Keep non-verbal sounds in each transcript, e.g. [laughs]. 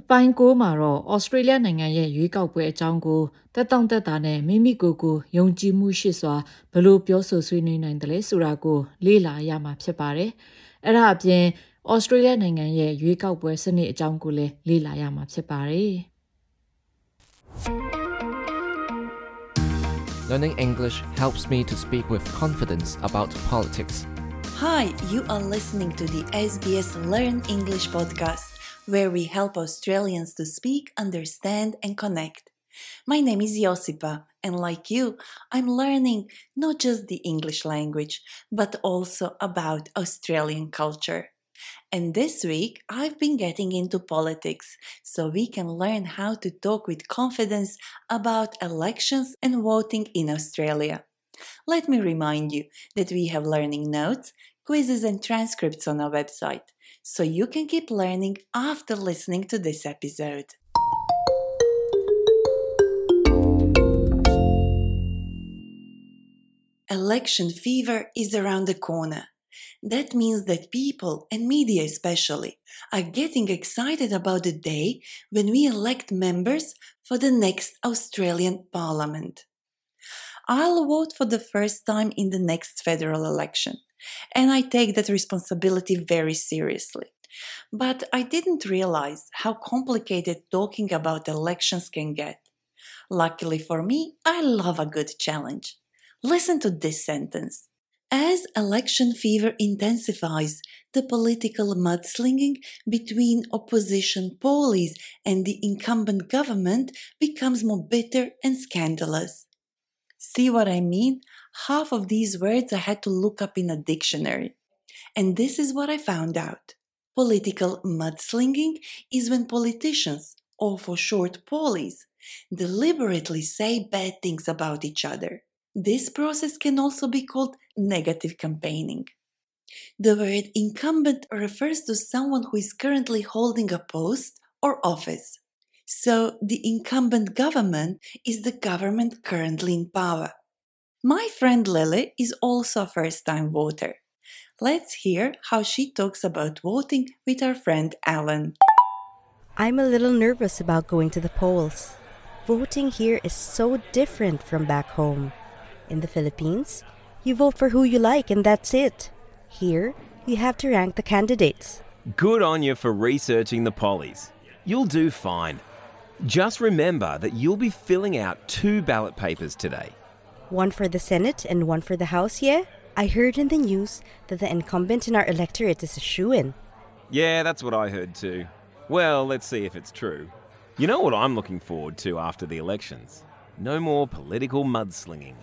အပိုင်း၉မှာတော့ဩစတြေးလျနိုင်ငံရဲ့ရွေးကောက်ပွဲအကြောင်းကိုတက်တောင့်တက်တာနဲ့မိမိကိုယ်ကိုယုံကြည်မှုရှိစွာဘလို့ပြောဆိုဆွေးနွေးနိုင်တယ်လဲဆိုတာကိုလေ့လာရမှာဖြစ်ပါတယ်။အဲ့ဒါအပြင်ဩစတြေးလျနိုင်ငံရဲ့ရွေးကောက်ပွဲစနစ်အကြောင်းကိုလည်းလေ့လာရမှာဖြစ်ပါတယ်။ Learning English helps me to speak with confidence about politics. Hi, you are listening to the SBS Learn English podcast where we help Australians to speak, understand, and connect. My name is Josipa, and like you, I'm learning not just the English language, but also about Australian culture. And this week, I've been getting into politics so we can learn how to talk with confidence about elections and voting in Australia. Let me remind you that we have learning notes, quizzes, and transcripts on our website so you can keep learning after listening to this episode. Election fever is around the corner. That means that people, and media especially, are getting excited about the day when we elect members for the next Australian Parliament. I'll vote for the first time in the next federal election and I take that responsibility very seriously. But I didn't realize how complicated talking about elections can get. Luckily for me, I love a good challenge. Listen to this sentence. As election fever intensifies, the political mudslinging between opposition pollies and the incumbent government becomes more bitter and scandalous. See what I mean? half of these words I had to look up in a dictionary. And this is what I found out. Political mudslinging is when politicians, or for short pollies, deliberately say bad things about each other. This process can also be called negative campaigning. The word incumbent refers to someone who is currently holding a post or office. So the incumbent government is the government currently in power. My friend Lily is also a first time voter. Let's hear how she talks about voting with our friend Alan. I'm a little nervous about going to the polls. Voting here is so different from back home. In the Philippines, you vote for who you like and that's it. Here, you have to rank the candidates. Good on you for researching the pollies. You'll do fine. Just remember that you'll be filling out two ballot papers today. One for the Senate and one for the House, yeah? I heard in the news that the incumbent in our electorate is a shoo in. Yeah, that's what I heard too. Well, let's see if it's true. You know what I'm looking forward to after the elections? No more political mudslinging.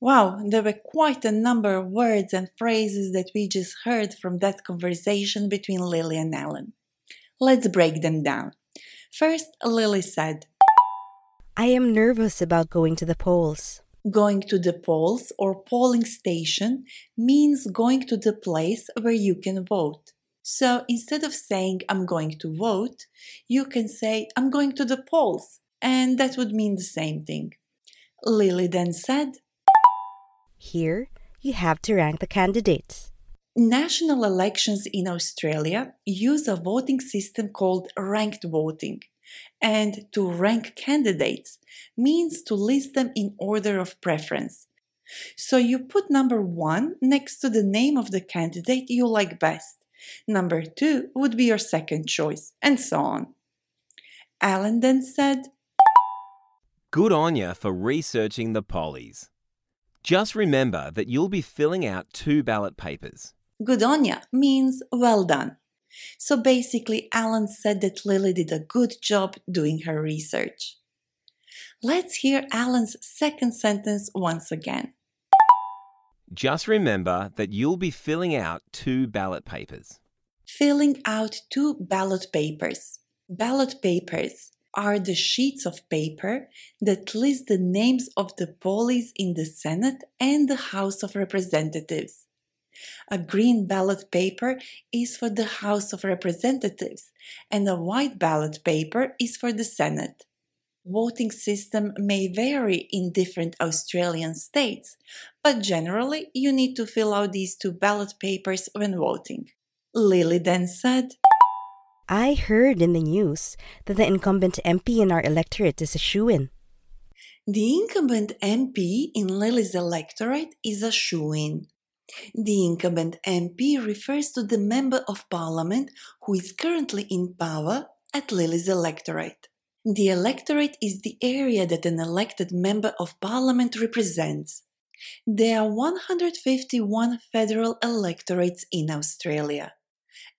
Wow, there were quite a number of words and phrases that we just heard from that conversation between Lily and Alan. Let's break them down. First, Lily said, I am nervous about going to the polls. Going to the polls or polling station means going to the place where you can vote. So instead of saying I'm going to vote, you can say I'm going to the polls, and that would mean the same thing. Lily then said, Here, you have to rank the candidates. National elections in Australia use a voting system called ranked voting. And to rank candidates means to list them in order of preference. So you put number one next to the name of the candidate you like best. Number two would be your second choice, and so on. Alan then said, Good on you for researching the pollies. Just remember that you'll be filling out two ballot papers. Good on ya means well done. So basically, Alan said that Lily did a good job doing her research. Let's hear Alan's second sentence once again. Just remember that you'll be filling out two ballot papers. Filling out two ballot papers. Ballot papers are the sheets of paper that list the names of the pollies in the Senate and the House of Representatives. A green ballot paper is for the House of Representatives, and a white ballot paper is for the Senate. Voting system may vary in different Australian states, but generally you need to fill out these two ballot papers when voting. Lily then said, I heard in the news that the incumbent MP in our electorate is a shoo in. The incumbent MP in Lily's electorate is a shoo in. The incumbent MP refers to the Member of Parliament who is currently in power at Lily's electorate. The electorate is the area that an elected Member of Parliament represents. There are 151 federal electorates in Australia.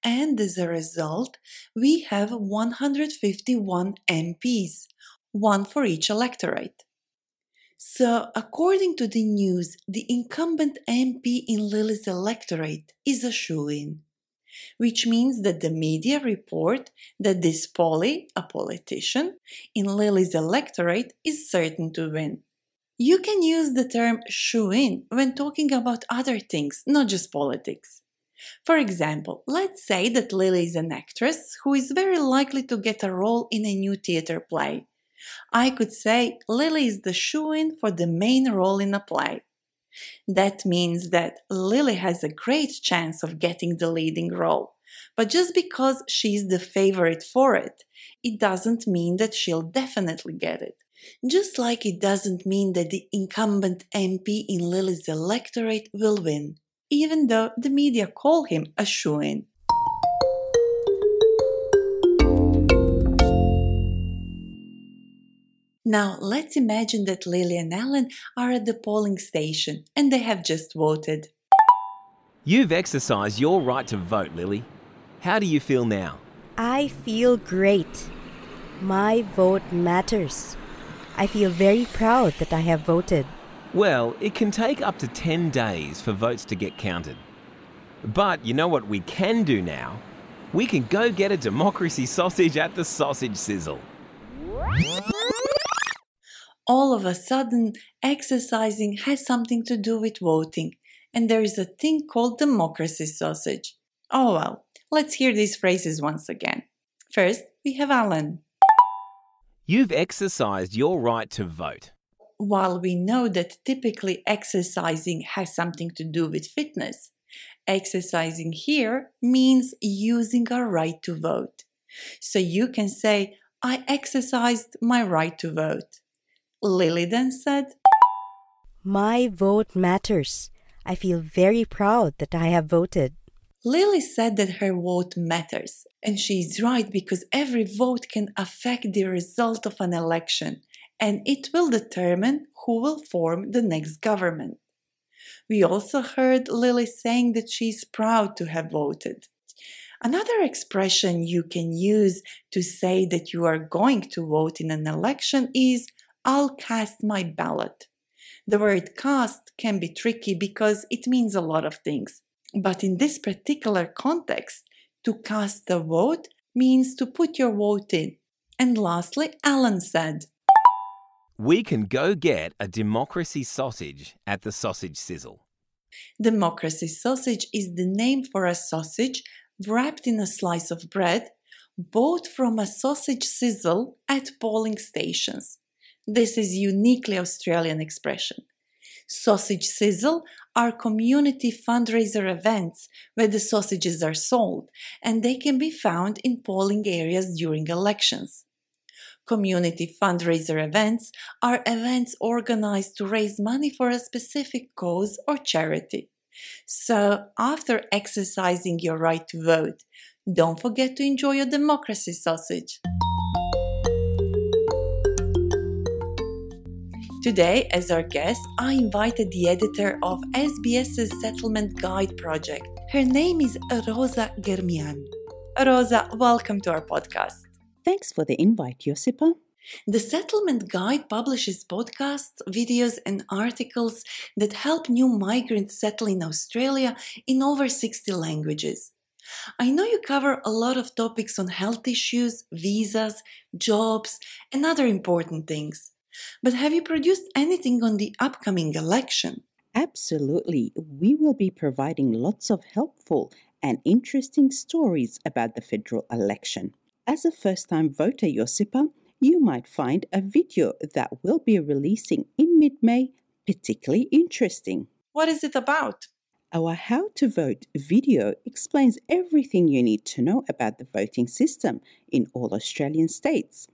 And as a result, we have 151 MPs, one for each electorate. So, according to the news, the incumbent MP in Lily's electorate is a shoo in, which means that the media report that this Polly, a politician, in Lily's electorate is certain to win. You can use the term shoo in when talking about other things, not just politics. For example, let's say that Lily is an actress who is very likely to get a role in a new theater play. I could say Lily is the shoo in for the main role in a play. That means that Lily has a great chance of getting the leading role. But just because she's the favorite for it, it doesn't mean that she'll definitely get it. Just like it doesn't mean that the incumbent MP in Lily's electorate will win, even though the media call him a shoe Now, let's imagine that Lily and Alan are at the polling station and they have just voted. You've exercised your right to vote, Lily. How do you feel now? I feel great. My vote matters. I feel very proud that I have voted. Well, it can take up to 10 days for votes to get counted. But you know what we can do now? We can go get a democracy sausage at the sausage sizzle. All of a sudden, exercising has something to do with voting, and there is a thing called democracy sausage. Oh well, let's hear these phrases once again. First, we have Alan. You've exercised your right to vote. While we know that typically exercising has something to do with fitness, exercising here means using our right to vote. So you can say, I exercised my right to vote. Lily then said, My vote matters. I feel very proud that I have voted. Lily said that her vote matters, and she is right because every vote can affect the result of an election, and it will determine who will form the next government. We also heard Lily saying that she is proud to have voted. Another expression you can use to say that you are going to vote in an election is I'll cast my ballot. The word cast can be tricky because it means a lot of things. But in this particular context, to cast a vote means to put your vote in. And lastly, Alan said, We can go get a democracy sausage at the sausage sizzle. Democracy sausage is the name for a sausage wrapped in a slice of bread, bought from a sausage sizzle at polling stations. This is uniquely Australian expression. Sausage sizzle are community fundraiser events where the sausages are sold and they can be found in polling areas during elections. Community fundraiser events are events organized to raise money for a specific cause or charity. So, after exercising your right to vote, don't forget to enjoy your democracy sausage. Today, as our guest, I invited the editor of SBS's Settlement Guide project. Her name is Rosa Germian. Rosa, welcome to our podcast. Thanks for the invite, Josipa. The Settlement Guide publishes podcasts, videos, and articles that help new migrants settle in Australia in over 60 languages. I know you cover a lot of topics on health issues, visas, jobs, and other important things. But have you produced anything on the upcoming election? Absolutely. We will be providing lots of helpful and interesting stories about the federal election. As a first time voter, Josipa, you might find a video that we'll be releasing in mid May particularly interesting. What is it about? Our How to Vote video explains everything you need to know about the voting system in all Australian states.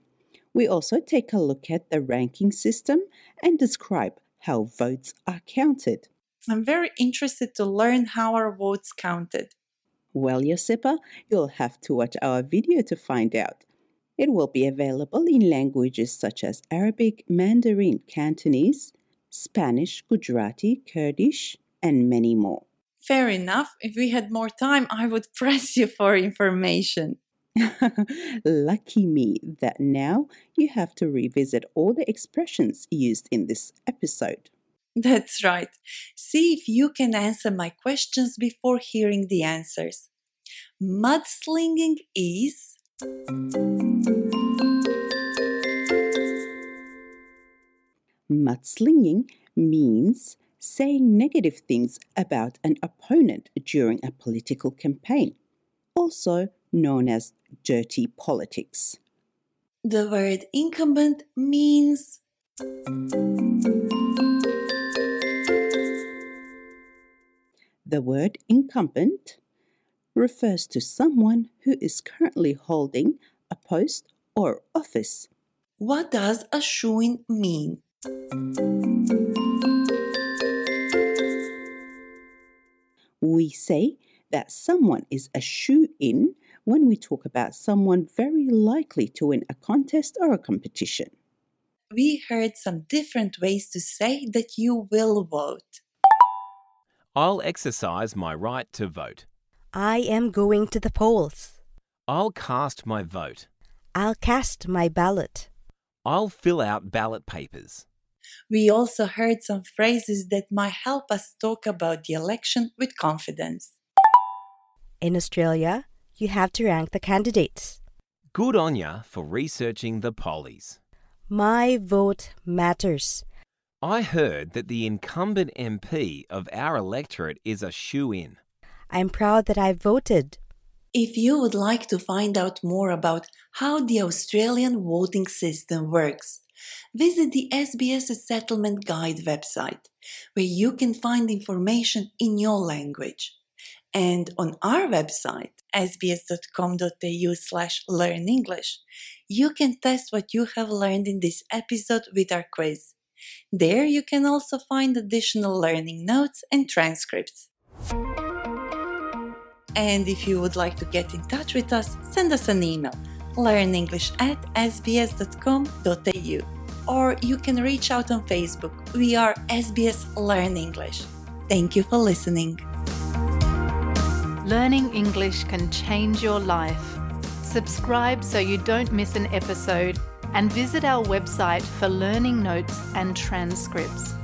We also take a look at the ranking system and describe how votes are counted. I'm very interested to learn how our votes counted. Well, Josipa, you'll have to watch our video to find out. It will be available in languages such as Arabic, Mandarin, Cantonese, Spanish, Gujarati, Kurdish, and many more. Fair enough. If we had more time, I would [laughs] press you for information. [laughs] Lucky me that now you have to revisit all the expressions used in this episode. That's right. See if you can answer my questions before hearing the answers. Mudslinging is. Mudslinging means saying negative things about an opponent during a political campaign, also known as dirty politics. The word incumbent means. The word incumbent refers to someone who is currently holding a post or office. What does a shoo-in mean? We say that someone is a shoo in when we talk about someone very likely to win a contest or a competition. We heard some different ways to say that you will vote. I'll exercise my right to vote. I am going to the polls. I'll cast my vote. I'll cast my ballot. I'll fill out ballot papers. We also heard some phrases that might help us talk about the election with confidence. In Australia, you have to rank the candidates. Good on ya for researching the pollies. My vote matters. I heard that the incumbent MP of our electorate is a shoo in. I'm proud that I voted. If you would like to find out more about how the Australian voting system works, visit the SBS Settlement Guide website, where you can find information in your language. And on our website, sbs.com.au slash learn English, you can test what you have learned in this episode with our quiz. There you can also find additional learning notes and transcripts. And if you would like to get in touch with us, send us an email learnenglish at sbs.com.au or you can reach out on Facebook. We are SBS Learn English. Thank you for listening. Learning English can change your life. Subscribe so you don't miss an episode and visit our website for learning notes and transcripts.